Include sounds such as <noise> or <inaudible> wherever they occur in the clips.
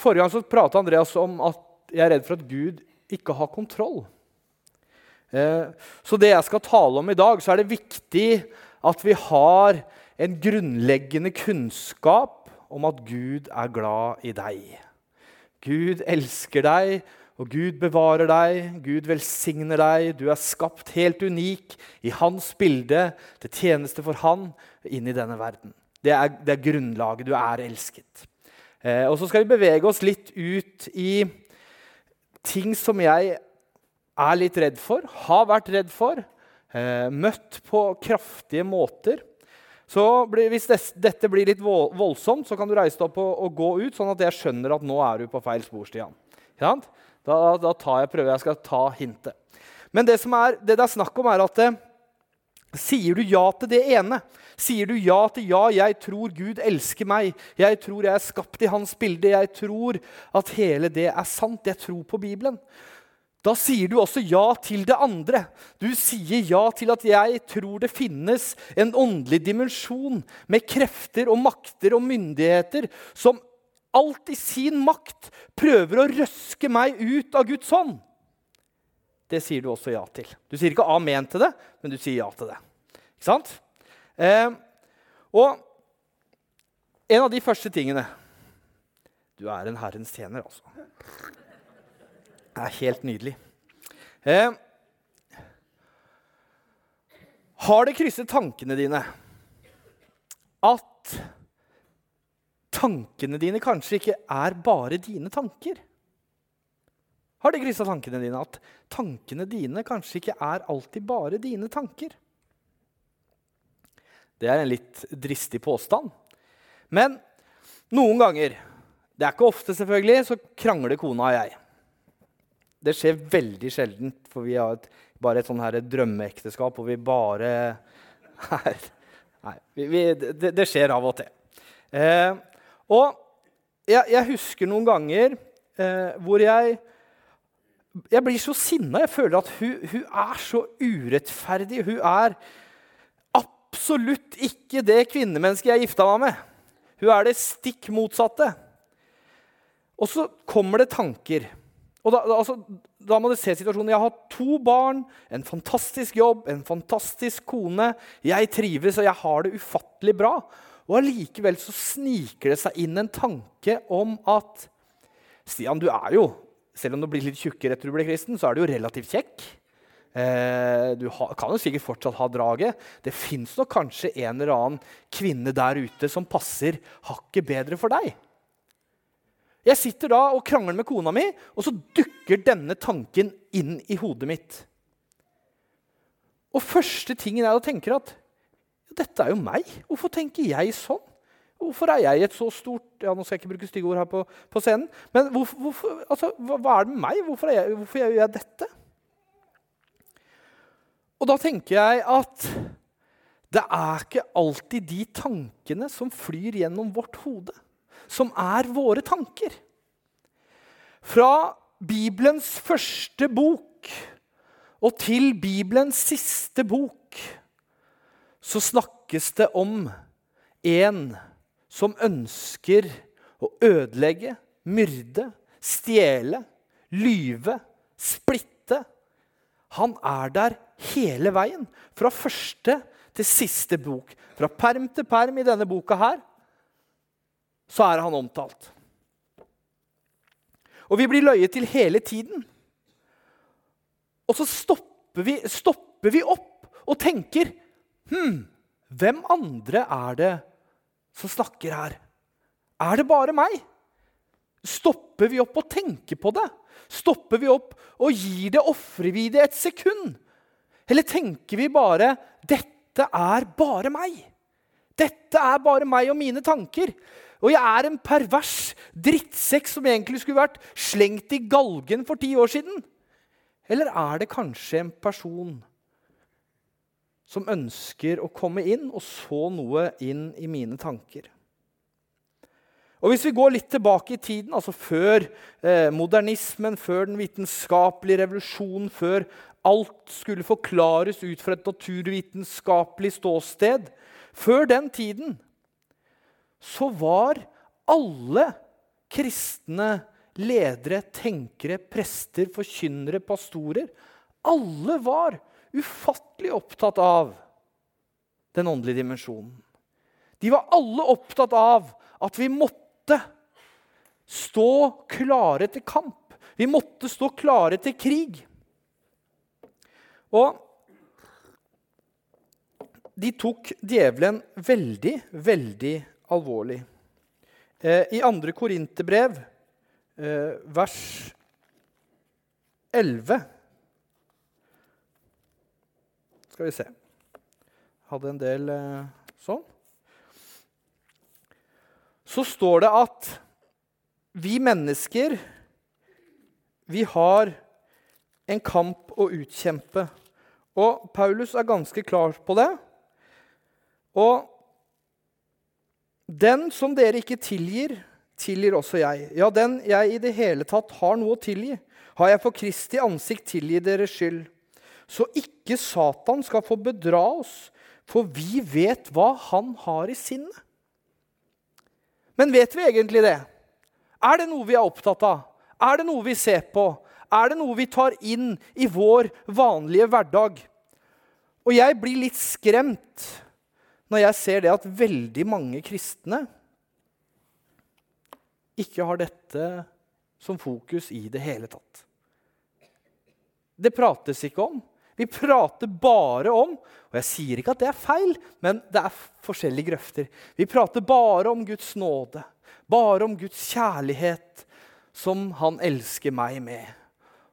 Forrige gang så prata Andreas om at jeg er redd for at Gud ikke har kontroll. Eh, så det jeg skal tale om i dag, så er det viktig at vi har en grunnleggende kunnskap om at Gud er glad i deg. Gud elsker deg, og Gud bevarer deg. Gud velsigner deg. Du er skapt helt unik i hans bilde, til tjeneste for han, inn i denne verden. Det er, det er grunnlaget. Du er elsket. Eh, og så skal vi bevege oss litt ut i ting som jeg er litt redd for, har vært redd for, eh, møtt på kraftige måter. Så blir, Hvis des, dette blir litt voldsomt, så kan du reise deg opp og, og, gå ut, sånn at jeg skjønner at nå er du på feil spor. Stian. Da, da jeg, prøver jeg skal ta hintet. Men det, er, det det er snakk om, er at eh, Sier du ja til det ene, sier du ja til ja, jeg tror Gud elsker meg, jeg tror jeg er skapt i hans bilde, jeg tror at hele det er sant, jeg tror på Bibelen, da sier du også ja til det andre. Du sier ja til at jeg tror det finnes en åndelig dimensjon med krefter og makter og myndigheter som alt i sin makt prøver å røske meg ut av Guds hånd det sier du også ja til. Du sier ikke amen til det, men du sier ja til det. Ikke sant? Eh, og en av de første tingene Du er en Herrens tjener, altså. Det er helt nydelig. Eh, har det krysset tankene dine at tankene dine kanskje ikke er bare dine tanker? Har det grisa tankene dine at tankene dine kanskje ikke er alltid bare dine tanker? Det er en litt dristig påstand. Men noen ganger, det er ikke ofte selvfølgelig, så krangler kona og jeg. Det skjer veldig sjelden, for vi har et, bare et sånn her drømmeekteskap hvor vi bare <laughs> Nei, vi, vi, det, det, skjer av og til. Eh, og jeg, jeg, husker noen ganger eh, hvor jeg jeg blir så sinna. Jeg føler at hun, hun, er så urettferdig. Hun er absolutt ikke det kvinnemennesket jeg gifta meg med. Hun er det stikk motsatte. Og så kommer det tanker. Og da, altså, da, må du se situasjonen. Jeg har to barn, en fantastisk jobb, en fantastisk kone. Jeg trives, og jeg har det ufattelig bra. Og allikevel så sniker det seg inn en tanke om at Stian, du er jo selv om du blir litt tjukkere etter du blir kristen, så er du jo relativt kjekk. Eh, du kan jo sikkert fortsatt ha draget. Det fins nok kanskje en eller annen kvinne der ute som passer hakket bedre for deg. Jeg sitter da og krangler med kona mi, og så dukker denne tanken inn i hodet mitt. Og første tingen er å tenke at dette er jo meg. Hvorfor tenker jeg sånn? Hvorfor er jeg et så stort ja, Nå skal jeg ikke bruke stygge ord her på, på scenen. Men hvorfor, hvorfor, altså, hva, hva, er det med meg? Hvorfor, jeg, hvorfor gjør jeg dette? Og da tenker jeg at det er ikke alltid de tankene som flyr gjennom vårt hode, som er våre tanker. Fra Bibelens første bok og til Bibelens siste bok så snakkes det om en som ønsker å ødelegge, myrde, stjele, lyve, splitte. Han er der hele veien, fra første til siste bok. Fra perm til perm i denne boka her, så er han omtalt. Og vi blir løyet til hele tiden. Og så stopper vi, stopper vi opp og tenker Hm, hvem andre er det som snakker her? Er det bare meg? Stopper vi opp og tenker på det? Stopper vi opp og gir det, ofrer vi det et sekund? Eller tenker vi bare 'Dette er bare meg'? Dette er bare meg og mine tanker. Og jeg er en pervers drittsekk som egentlig skulle vært slengt i galgen for ti år siden. Eller er det kanskje en person som ønsker å komme inn og så noe inn i mine tanker. Og Hvis vi går litt tilbake i tiden, altså før eh, modernismen, før den vitenskapelige revolusjonen, før alt skulle forklares ut fra et naturvitenskapelig ståsted Før den tiden så var alle kristne ledere, tenkere, prester, forkynnere, pastorer Alle var ufattelig opptatt av den åndelige dimensjonen. De var alle opptatt av at vi måtte stå klare til kamp. Vi måtte stå klare til krig. Og de tok djevelen veldig, veldig alvorlig. Eh, I 2. Korinterbrev, eh, vers 11 Skal vi se Hadde en del eh, sånn. Så står det at vi mennesker, vi har en kamp å utkjempe. Og Paulus er ganske klar på det. Og den som dere ikke tilgir, tilgir også jeg. Ja, den jeg i det hele tatt har noe å tilgi, har jeg for Kristi ansikt tilgi deres skyld. Så ikke Satan skal få bedra oss, for vi vet hva han har i sinnet. Men vet vi egentlig det? Er det noe vi er opptatt av? Er det noe vi ser på? Er det noe vi tar inn i vår vanlige hverdag? Og jeg blir litt skremt når jeg ser det at veldig mange kristne ikke har dette som fokus i det hele tatt. Det prates ikke om. Vi prater bare om Og jeg sier ikke at det er feil, men det er forskjellige grøfter. Vi prater bare om Guds nåde, bare om Guds kjærlighet, som Han elsker meg med.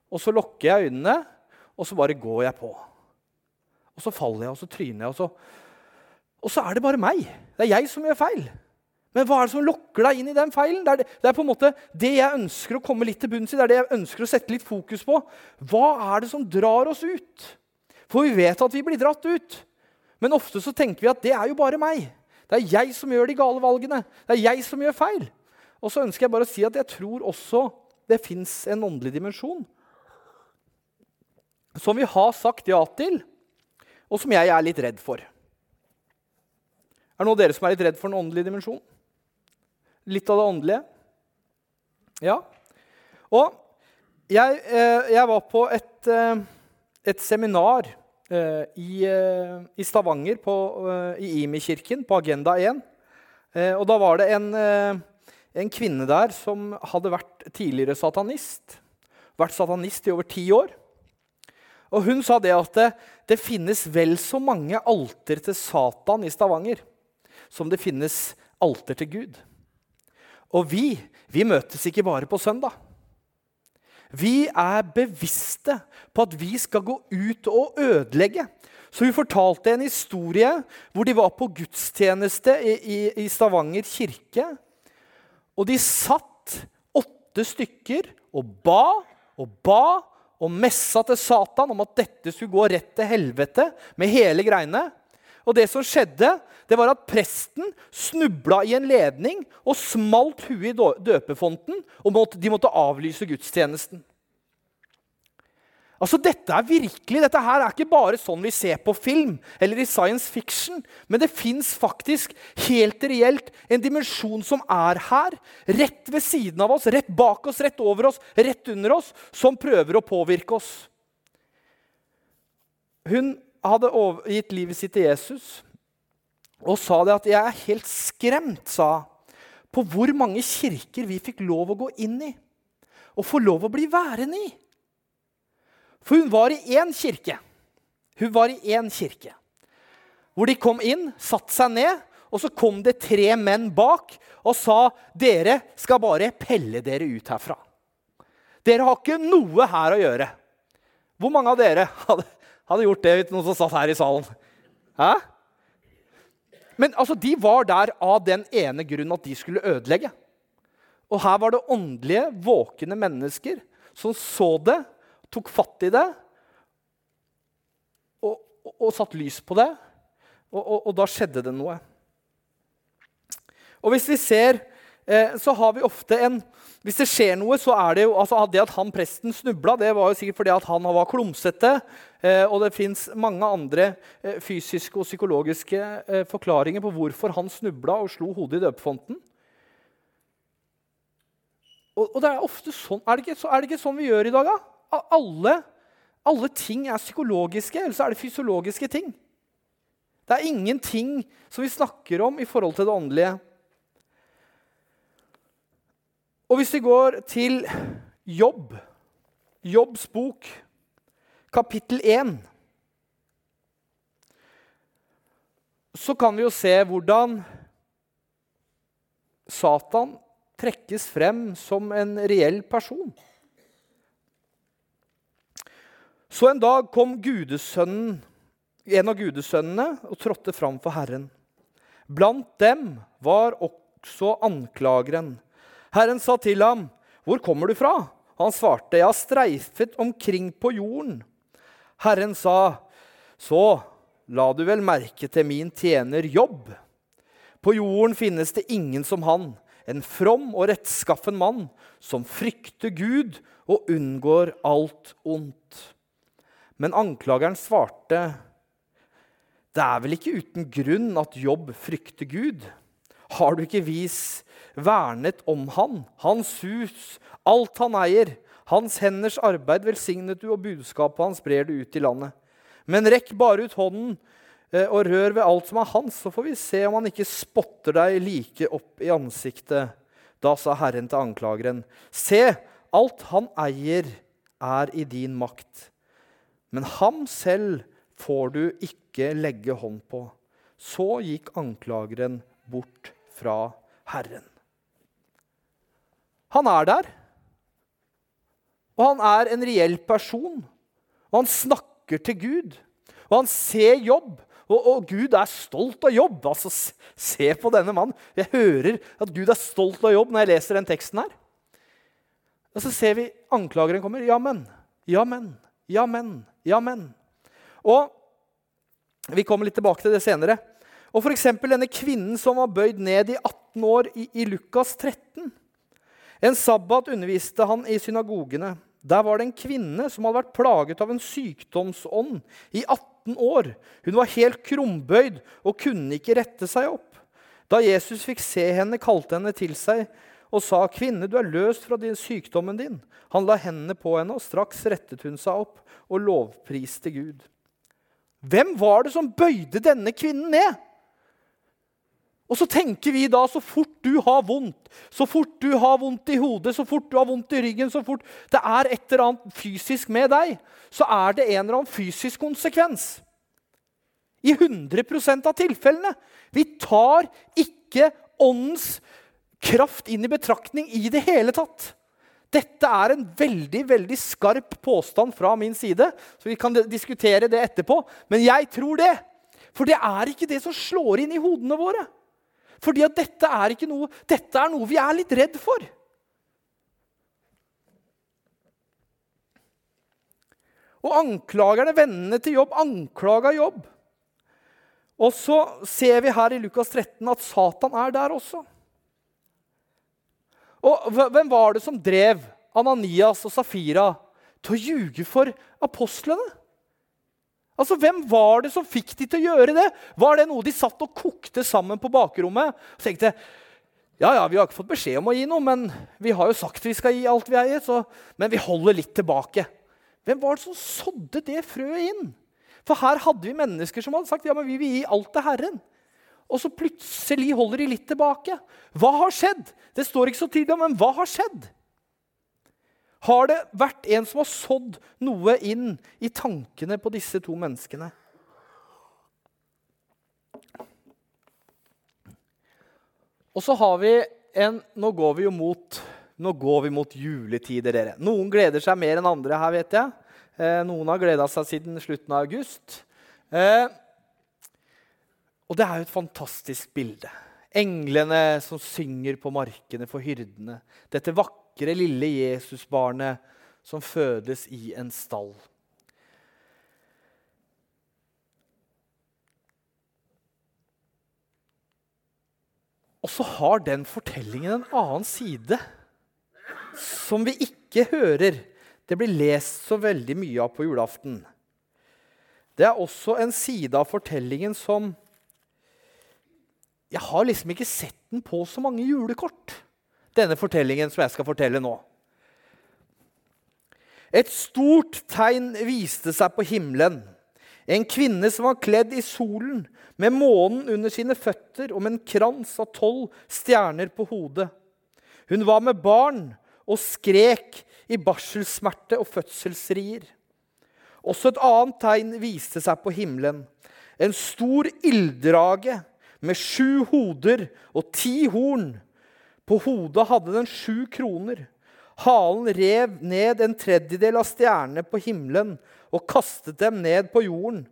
Og så lukker jeg øynene, og så bare går jeg på. Og så faller jeg, og så tryner jeg, og så og så er det bare meg. Det er jeg som gjør feil. Men hva er det som lokker deg inn i den feilen? Det er, det, det er, på en måte det jeg ønsker å komme litt til bunns i. Det er det jeg ønsker å sette litt fokus på. Hva er det som drar oss ut? For vi vet at vi blir dratt ut. Men ofte så tenker vi at det er jo bare meg. Det er jeg som gjør de gale valgene. Det er jeg som gjør feil. Og så ønsker jeg bare å si at jeg tror også det fins en åndelig dimensjon som vi har sagt ja til, og som jeg er litt redd for. Er det noen av dere som er litt redd for den åndelige dimensjonen? Litt av det åndelige? Ja. Og jeg, eh, jeg var på et, eh, et seminar eh, i, i, Stavanger, på, i Imi-kirken, på Agenda 1. Og da var det en, en, kvinne der som hadde vært tidligere satanist. Vært satanist i over ti år. Og hun sa det at det, det finnes vel så mange alter til Satan i Stavanger som det finnes alter til Gud. Og vi, vi møtes ikke bare på søndag. Vi er bevisste på at vi skal gå ut og ødelegge. Så vi fortalte en historie hvor de var på gudstjeneste i, i, i Stavanger kirke. Og de satt åtte stykker og ba og ba og messa til Satan om at dette skulle gå rett til helvete med hele greiene. Og det som skjedde, det var at presten snubla i en ledning og smalt huet i døpefonten, og de måtte avlyse gudstjenesten. Altså, Dette er virkelig, dette her er ikke bare sånn vi ser på film eller i science fiction. Men det fins faktisk helt reelt en dimensjon som er her. Rett ved siden av oss, rett bak oss, rett over oss, rett under oss, som prøver å påvirke oss. Hun hadde gitt livet sitt til Jesus og sa det at 'jeg er helt skremt', sa på hvor mange kirker vi fikk lov å gå inn i og få lov å bli værende i. For hun var i én kirke. Hun var i én kirke. Hvor de kom inn, satte seg ned, og så kom det tre menn bak og sa 'Dere skal bare pelle dere ut herfra'. Dere har ikke noe her å gjøre. Hvor mange av dere hadde hadde gjort det hvis noen som satt her i salen. Hæ? Men altså, de var der av den ene grunnen at de skulle ødelegge. Og her var det åndelige, våkne mennesker som så det, tok fatt i det og, og, og satt lys på det. Og, og, da skjedde det noe. Og hvis vi ser, eh, så har vi ofte en hvis det skjer noe, så er det jo altså Det at han presten snubla, det var jo sikkert fordi at han var klumsete. Eh, og det fins mange andre eh, fysiske og psykologiske eh, forklaringer på hvorfor han snubla og slo hodet i døpefonten. og, og, det er ofte sånn, er det, ikke, er det ikke sånn vi gjør i dag, da? Alle, alle ting er psykologiske, eller så er det fysiologiske ting. Det er ingenting som vi snakker om i forhold til det åndelige. Og hvis vi går til Jobb, Jobbs bok, kapittel 1 Så kan vi jo se hvordan Satan trekkes frem som en reell person. Så en dag kom gudesønnen, en av gudesønnene og trådte fram for Herren. Blant dem var også anklageren. Herren sa til ham, 'Hvor kommer du fra?' Han svarte, 'Jeg har streifet omkring på jorden.' Herren sa, 'Så la du vel merke til min tjener Jobb.' På jorden finnes det ingen som han, en from og rettskaffen mann som frykter Gud og unngår alt ondt. Men anklageren svarte, det er vel ikke uten grunn at Jobb frykter Gud? Har du ikke vis vernet om han, hans hus, alt han eier? Hans henders arbeid velsignet du, og budskapet hans brer du ut i landet. Men rekk bare ut hånden Eh, og rør ved alt som er hans, så får vi se om han ikke spotter deg like opp i ansiktet. Da sa Herren til anklageren, se, alt han eier, er i din makt. Men ham selv får du ikke legge hånd på. Så gikk anklageren bort fra Herren. Han er der, og han er en reell person. Og han snakker til Gud, og han ser jobb. Og, og, Gud er stolt av jobb. Altså, Se på denne mannen. Jeg hører at Gud er stolt av jobb når jeg leser den teksten her. Og så ser vi anklageren kommer. Jammen, jammen, jammen, jammen. Og vi kommer litt tilbake til det senere. Og f.eks. denne kvinnen som var bøyd ned i 18 år i, i Lukas 13. En sabbat underviste han i synagogene. Der var det en kvinne som hadde vært plaget av en sykdomsånd i 18 18 år. Hun var helt krumbøyd og kunne ikke rette seg opp. Da Jesus fikk se henne, kalte henne til seg og sa, 'Kvinne, du er løst fra din sykdommen din.' Han la hendene på henne, og straks rettet hun seg opp og lovpriste Gud. Hvem var det som bøyde denne kvinnen ned? Og så tenker vi da, så fort du har vondt, så fort du har vondt i hodet, så fort du har vondt i ryggen, så fort det er et eller annet fysisk med deg, så er det en eller annen fysisk konsekvens. I 100% av tilfellene. Vi tar ikke åndens kraft inn i betraktning i det hele tatt. Dette er en veldig veldig skarp påstand fra min side, så vi kan diskutere det etterpå. Men jeg tror det. For det er ikke det som slår inn i hodene våre. Fordi at dette er, noe, dette er noe vi er litt redd for. Og anklagerne, vennene til jobb, anklaga jobb. Og så ser vi her i Lukas 13 at Satan er der også. Og hvem var det som drev Ananias og Safira til å ljuge for apostlene? Altså, Hvem var det som fikk de til å gjøre det? Var det noe de satt og kokte sammen på bakrommet? Og tenkte ja, ja, vi har ikke fått beskjed om å gi noe, men vi har jo sagt vi skal gi alt vi eier. Så, men vi holder litt tilbake. Hvem var det som sådde det frøet inn? For her hadde vi mennesker som hadde sagt ja, men vi vil gi alt til Herren. Og så plutselig holder de litt tilbake. Hva har skjedd? Det står ikke så tydelig, men hva har skjedd? Har det vært en som har sådd noe inn i tankene på disse to menneskene? Og så har vi en Nå går vi jo mot, nå går vi mot juletider, dere. Noen gleder seg mer enn andre her, vet jeg. Eh, noen har gleda seg siden slutten av august. Eh, og det er jo et fantastisk bilde. Englene som synger på markene for hyrdene. Dette vakre vakre, lille Jesusbarnet som fødes i en stall. Og så har den fortellingen en annen side som vi ikke hører. Det blir lest så veldig mye av på julaften. Det er også en side av fortellingen som Jeg har liksom ikke sett den på så mange julekort. Denne fortellingen som jeg skal fortelle nå. Et stort tegn viste seg på himmelen. En kvinne som var kledd i solen, med månen under sine føtter og med en krans av tolv stjerner på hodet. Hun var med barn og skrek i barselsmerte og fødselsrier. Også et annet tegn viste seg på himmelen. En stor ilddrage med sju hoder og ti horn. På hodet hadde den sju kroner. Halen rev ned en tredjedel av stjernene på himmelen og kastet dem ned på jorden.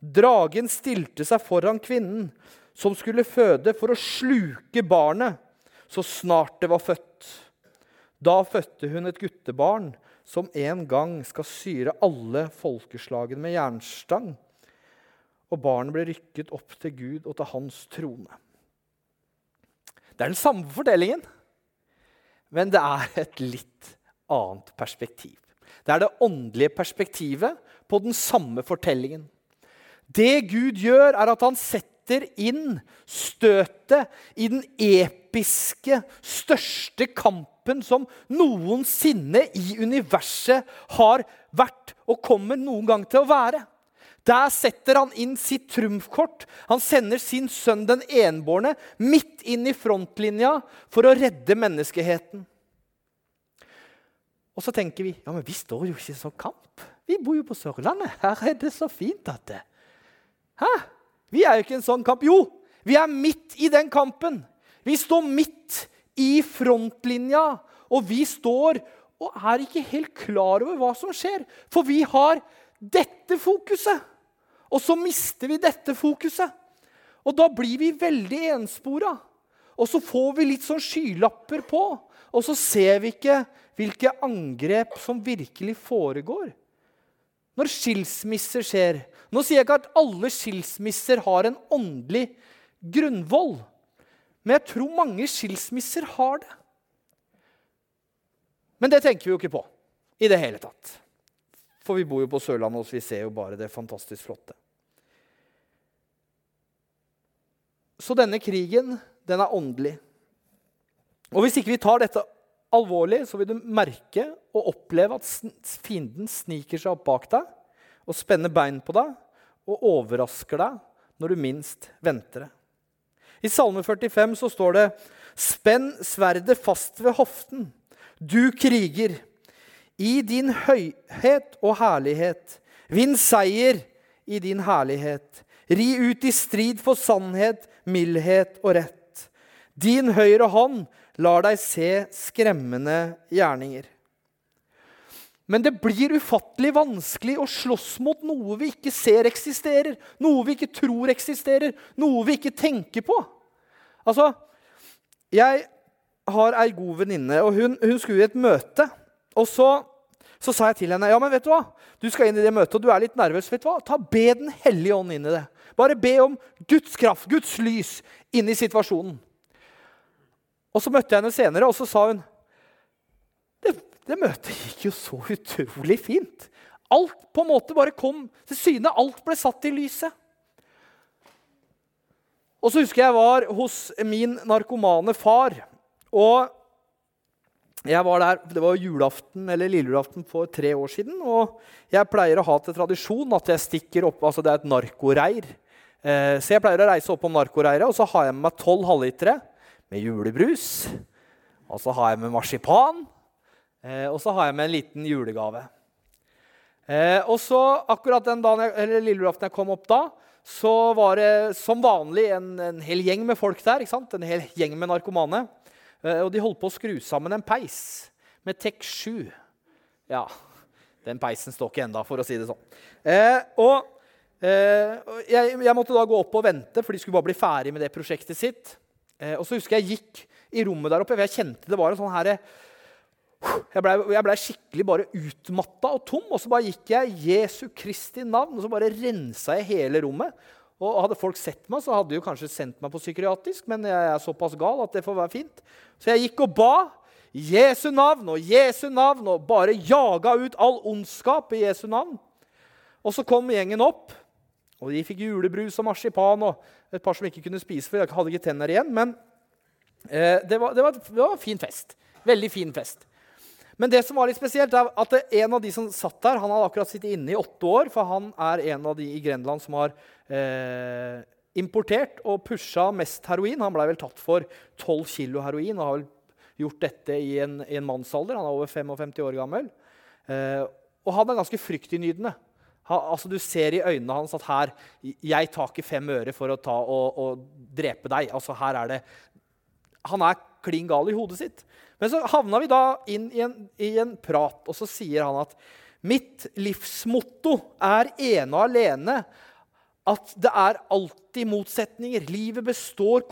Dragen stilte seg foran kvinnen, som skulle føde, for å sluke barnet så snart det var født. Da fødte hun et guttebarn som en gang skal syre alle folkeslagene med jernstang. Og barnet ble rykket opp til Gud og til hans trone. Det er den samme fortellingen, men det er et litt annet perspektiv. Det er det åndelige perspektivet på den samme fortellingen. Det Gud gjør, er at han setter inn støtet i den episke, største kampen som noensinne i universet har vært og kommer noen gang til å være. Der setter han inn sitt trumfkort. Han sender sin sønn den enbårne midt inn i frontlinja for å redde menneskeheten. Og så tenker vi ja, men vi står jo ikke i sånn kamp. Vi bor jo på Sørlandet. Her er det så fint at det Hæ? Vi er jo ikke i en sånn kamp. Jo, vi er midt i den kampen. Vi står midt i frontlinja, og vi står og er ikke helt klar over hva som skjer. For vi har dette fokuset. Og så mister vi dette fokuset. Og da blir vi veldig enspora. Og så får vi litt sånn skylapper på, og så ser vi ikke hvilke angrep som virkelig foregår. Når skilsmisser skjer Nå sier jeg ikke at alle skilsmisser har en åndelig grunnvoll. Men jeg tror mange skilsmisser har det. Men det tenker vi jo ikke på i det hele tatt. For vi bor jo på Sørlandet, og vi ser jo bare det fantastisk flotte. Så denne krigen, den er åndelig. Og hvis ikke vi tar dette alvorlig, så vil du merke og oppleve at fienden sniker seg opp bak deg og spenner bein på deg og overrasker deg når du minst venter det. I Salme 45 så står det Spenn sverdet fast ved hoften, du kriger. I din høyhet og herlighet. Vinn seier i din herlighet. Ri ut i strid for sannhet, mildhet og rett. Din høyre hånd lar deg se skremmende gjerninger. Men det blir ufattelig vanskelig å slåss mot noe vi ikke ser eksisterer, noe vi ikke tror eksisterer, noe vi ikke tenker på. Altså, jeg har ei god venninne, og hun, hun, skulle i et møte. Og så, så, sa jeg til henne ja, men vet du hva? Du skal inn i det møtet, og du er litt nervøs. vet du hva? Ta Be Den hellige ånd inn i det. Bare be om Guds kraft, Guds lys, inn i situasjonen. Og Så møtte jeg henne senere, og så sa hun det, det møtet gikk jo så utrolig fint. Alt på en måte bare kom til syne. Alt ble satt i lyset. Og så husker jeg var hos min narkomane far. Og jeg var der, Det var julaften eller lillejulaften for tre år siden. Og jeg pleier å ha til tradisjon at jeg stikker opp altså Det er et narkoreir. Eh, så jeg pleier å reise opp om narkoreiret, og så har jeg med meg tolv halvlitere med julebrus. Og så har jeg med marsipan. Eh, og så har jeg med en liten julegave. Eh, og så akkurat den dagen jeg, eller lille jeg kom opp da, så var det som vanlig en, en hel gjeng med folk der. En hel gjeng med narkomane. Og de holdt på å skru sammen en peis med TEK 7. Ja, den peisen står ikke enda, for å si det sånn. og Eh, jeg, jeg, måtte da gå opp og vente, for de skulle bare bli ferdig med det prosjektet sitt. Eh, og så husker jeg gikk i rommet der oppe, for jeg kjente det var en sånn her Jeg blei ble skikkelig bare utmatta og tom. Og så bare gikk jeg Jesu Kristi navn, og så bare rensa jeg hele rommet. Og Hadde folk sett meg, så hadde de jo kanskje sendt meg på psykiatrisk, men jeg er såpass gal at det får være fint. Så jeg gikk og ba. Jesu navn og Jesu navn, og bare jaga ut all ondskap i Jesu navn. Og så kom gjengen opp. Og de fikk julebrus og marsipan og et par som ikke kunne spise, for de hadde ikke tenner igjen. Men Eh, det, var, det, var, det var fin fest. Veldig fin fest. Men det som var litt spesielt, er at en av de som satt der, han hadde akkurat sittet inne i åtte år, for han er en av de i Grenland som har eh, importert og pusha mest heroin. Han blei vel tatt for 12 kilo heroin og har vel gjort dette i en, i en mannsalder. Han er over 55 år gammel. Eh, og han er ganske fryktinnydende. Ha, altså Du ser i øynene hans at her Jeg tar ikke fem øre for å ta og, og drepe deg. Altså her er det Han er klin gal i hodet sitt. Men så havna vi da inn i en, i en prat, og så sier han at mitt livsmotto er ene og alene at det er alltid motsetninger. Livet består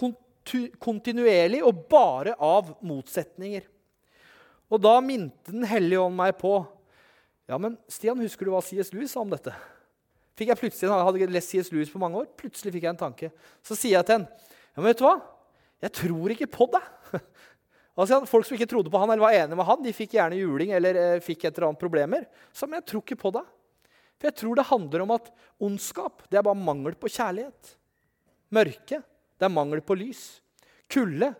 kontinuerlig og bare av motsetninger. Og da minte Den hellige ånd meg på Ja, men Stian, husker du hva C.S. Lewis sa om dette? Fikk jeg plutselig, Jeg hadde lest C.S. Lewis på mange år. Plutselig fikk jeg en tanke. Så sier jeg til henne ja, men vet du hva? Jeg tror ikke på deg. Altså, folk som ikke trodde på han eller var enige med han, de fikk gjerne juling eller eh, fikk et eller annet problemer. Så, men jeg tror ikke på det. For jeg tror det handler om at ondskap det er bare mangel på kjærlighet. Mørke det er mangel på lys. Kulde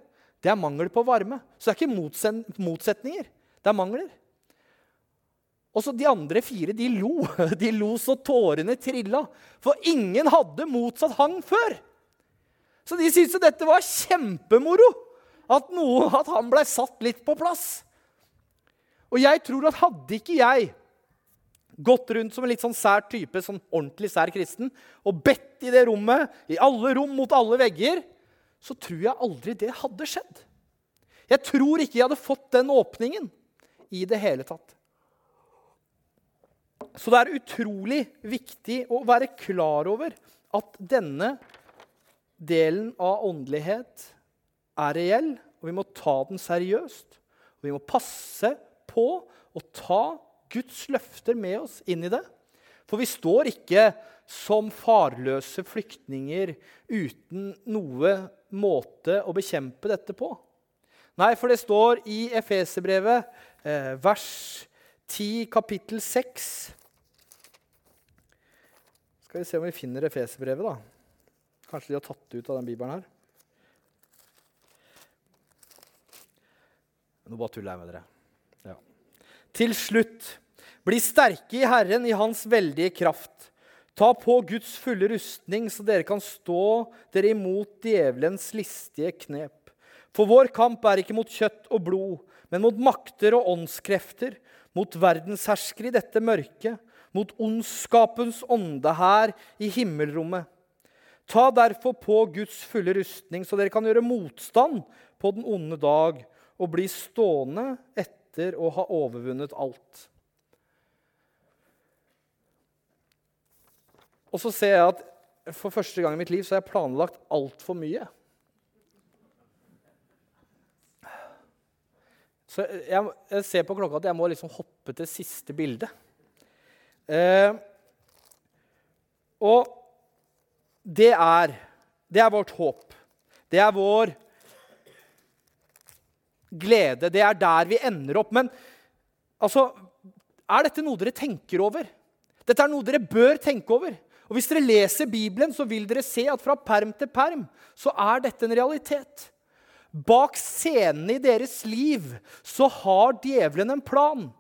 det er mangel på varme. Så det er ikke motsetninger. Det er mangler. Og så De andre fire de lo. <laughs> De lo så tårene trilla. For ingen hadde motsatt hang før. Så de syntes dette var kjempemoro. At, noe, at han blei satt litt på plass. Og jeg tror at hadde ikke jeg gått rundt som en litt sånn sær type, sånn ordentlig sær kristen, og bedt i det rommet, i alle rom mot alle vegger, så tror jeg aldri det hadde skjedd. Jeg tror ikke jeg hadde fått den åpningen i det hele tatt. Så det er utrolig viktig å være klar over at denne delen av åndelighet er reell, og vi må ta den seriøst. Og vi må passe på å ta Guds løfter med oss inn i det. For vi står ikke som farløse flyktninger uten noe måte å bekjempe dette på. Nei, for det står i Efeserbrevet, eh, vers 10, kapittel 6 Skal vi se om vi finner Efeserbrevet, da. Kanskje de har tatt det ut av den bibelen her. Nå bare tuller jeg med dere. Ja. Til slutt bli sterke i Herren, i Hans veldige kraft. Ta på Guds fulle rustning, så dere kan stå dere imot djevelens listige knep. For vår kamp er ikke mot kjøtt og blod, men mot makter og åndskrefter, mot verdensherskere i dette mørket, mot ondskapens ånde her i himmelrommet. Ta derfor på Guds fulle rustning, så dere kan gjøre motstand på den onde dag og bli stående etter å ha overvunnet alt. Og så ser jeg at for første gang i mitt liv så har jeg planlagt altfor mye. Så jeg, jeg, ser på klokka at jeg må liksom hoppe til siste bilde. Eh, og det er, det er vårt håp. Det er vår glede. Det er der vi ender opp. Men altså, er dette noe dere tenker over? Dette er noe dere bør tenke over. Og Hvis dere leser Bibelen, så vil dere se at fra perm til perm så er dette en realitet. Bak scenene i deres liv så har djevelen en plan.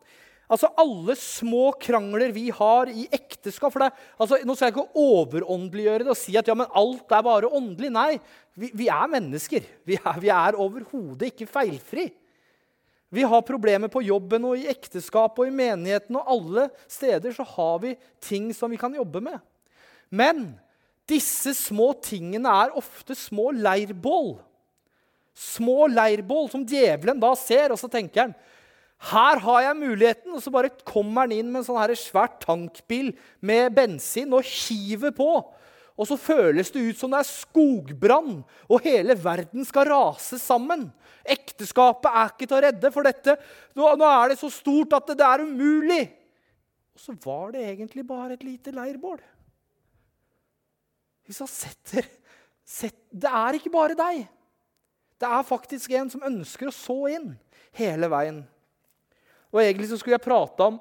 Altså Alle små krangler vi har i ekteskap for det, altså, Nå skal jeg ikke overåndeliggjøre det og si at ja, men alt er bare åndelig. Nei, vi, vi er mennesker. Vi er, er overhodet ikke feilfri. Vi har problemer på jobben og i ekteskap og i menigheten. Og alle steder så har vi ting som vi kan jobbe med. Men disse små tingene er ofte små leirbål. Små leirbål som djevelen da ser, og så tenker han her har jeg muligheten. Og så bare kommer han inn med en sånn svær tankbil med bensin og hiver på. Og så føles det ut som det er skogbrann, og hele verden skal rase sammen. Ekteskapet er ikke til å redde for dette. Nå, nå er det så stort at det, det er umulig. Og så var det egentlig bare et lite leirbål. Hvis han setter, setter Det er ikke bare deg. Det er faktisk en som ønsker å så inn hele veien. Og Egentlig så skulle jeg prate om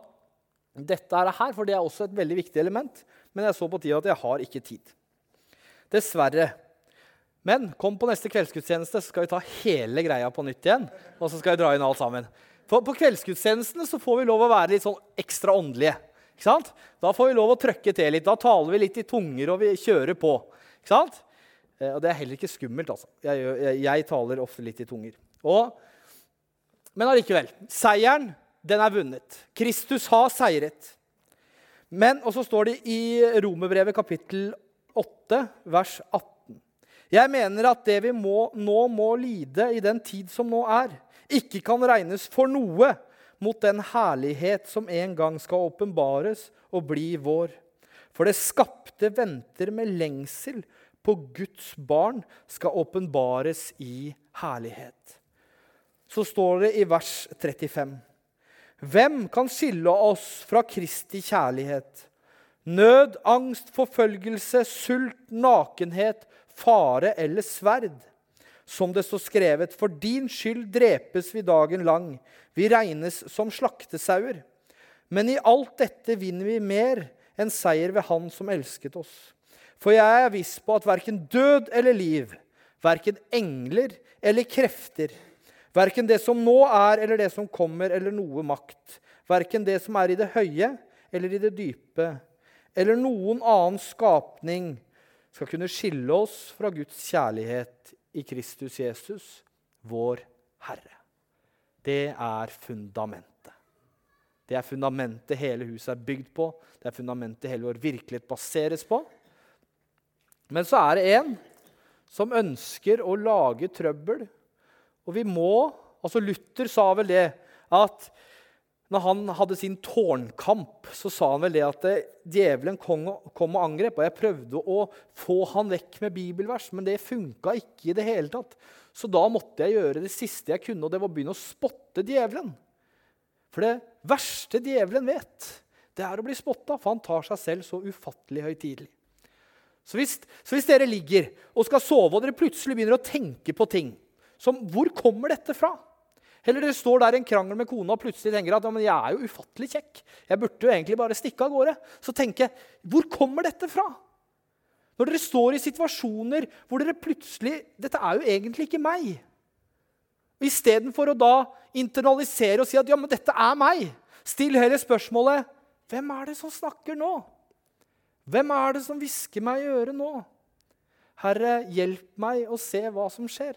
dette her, for det er også et veldig viktig element. Men jeg så på tida at jeg har ikke tid. Dessverre. Men kom på neste kveldsgudstjeneste, så skal vi ta hele greia på nytt igjen. Og så skal vi dra inn alt sammen. For på kveldsgudstjenestene så får vi lov å være litt sånn ekstra åndelige. Ikke sant? Da får vi lov å trøkke til litt. Da taler vi litt i tunger, og vi kjører på. Ikke sant? Eh, og det er heller ikke skummelt, altså. Jeg, jeg, jeg taler ofte litt i tunger. Og, men allikevel. Seieren, den er vunnet. Kristus har seiret. Men, og så står det i Romerbrevet kapittel 8, vers 18. Jeg mener at det vi må, nå må lide i den tid som nå er, ikke kan regnes for noe mot den herlighet som en gang skal åpenbares og bli vår. For det skapte venter med lengsel på Guds barn skal åpenbares i herlighet. Så står det i vers 35. Hvem kan skille oss fra Kristi kjærlighet? Nød, angst, forfølgelse, sult, nakenhet, fare eller sverd. Som det står skrevet, for din skyld drepes vi dagen lang. Vi regnes som slaktesauer. Men i alt dette vinner vi mer enn seier ved Han som elsket oss. For jeg er viss på at verken død eller liv, verken engler eller krefter, verken det som nå er eller det som kommer, eller noe makt, verken det som er i det høye eller i det dype, eller noen annen skapning, skal kunne skille oss fra Guds kjærlighet i Kristus Jesus, vår Herre. Det er fundamentet. Det er fundamentet hele huset er bygd på. Det er fundamentet hele vår virkelighet baseres på. Men så er det en som ønsker å lage trøbbel. Og vi må altså Luther sa vel det at når han hadde sin tårnkamp, så sa han vel det at det, djevelen kom, og angrep. Og jeg prøvde å få han vekk med bibelvers, men det funka ikke i det hele tatt. Så da måtte jeg gjøre det siste jeg kunne, og det var å begynne å spotte djevelen. For det verste djevelen vet, det er å bli spotta, for han tar seg selv så ufattelig høytidelig. Så så hvis dere ligger og skal sove, og dere plutselig begynner å tenke på ting som Hvor kommer dette fra? Eller dere står der i en krangel med kona og plutselig tenker at ja, men jeg er jo ufattelig kjekk. Jeg burde jo egentlig bare stikke av gårde. Så tenker jeg hvor kommer dette fra? Når dere står i situasjoner hvor dere plutselig Dette er jo egentlig ikke meg. Istedenfor å da internalisere og si at ja, men dette er meg, still heller spørsmålet hvem er det som snakker nå? Hvem er det som hvisker meg i øret nå? Herre, hjelp meg å se hva som skjer.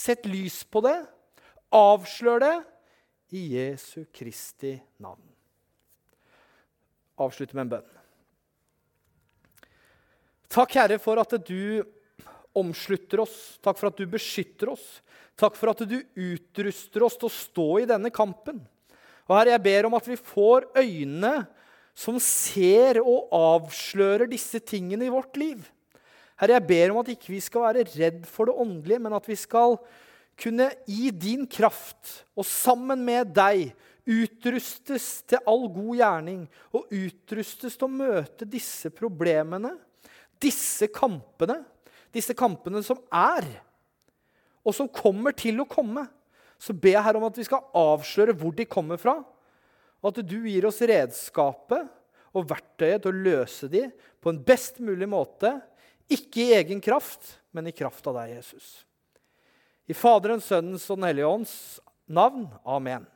Sett lys på det Avslør det i Jesu Kristi navn. Avslutte med en bønn. Takk, Herre, for at du omslutter oss. Takk for at du beskytter oss. Takk for at du utruster oss til å stå i denne kampen. Og Herre, jeg ber om at vi får øyne som ser og avslører disse tingene i vårt liv. Herre, jeg ber om at ikke vi skal være redd for det åndelige, men at vi skal kunne i din kraft og sammen med deg utrustes til all god gjerning og utrustes til å møte disse problemene, disse kampene, disse kampene som er, og som kommer til å komme. Så ber jeg her om at vi skal avsløre hvor de kommer fra, og at du gir oss redskapet og verktøyet til å løse de på en best mulig måte. Ikke i egen kraft, men i kraft av deg, Jesus. I Faderens, Sønnens og Den hellige ånds navn. Amen.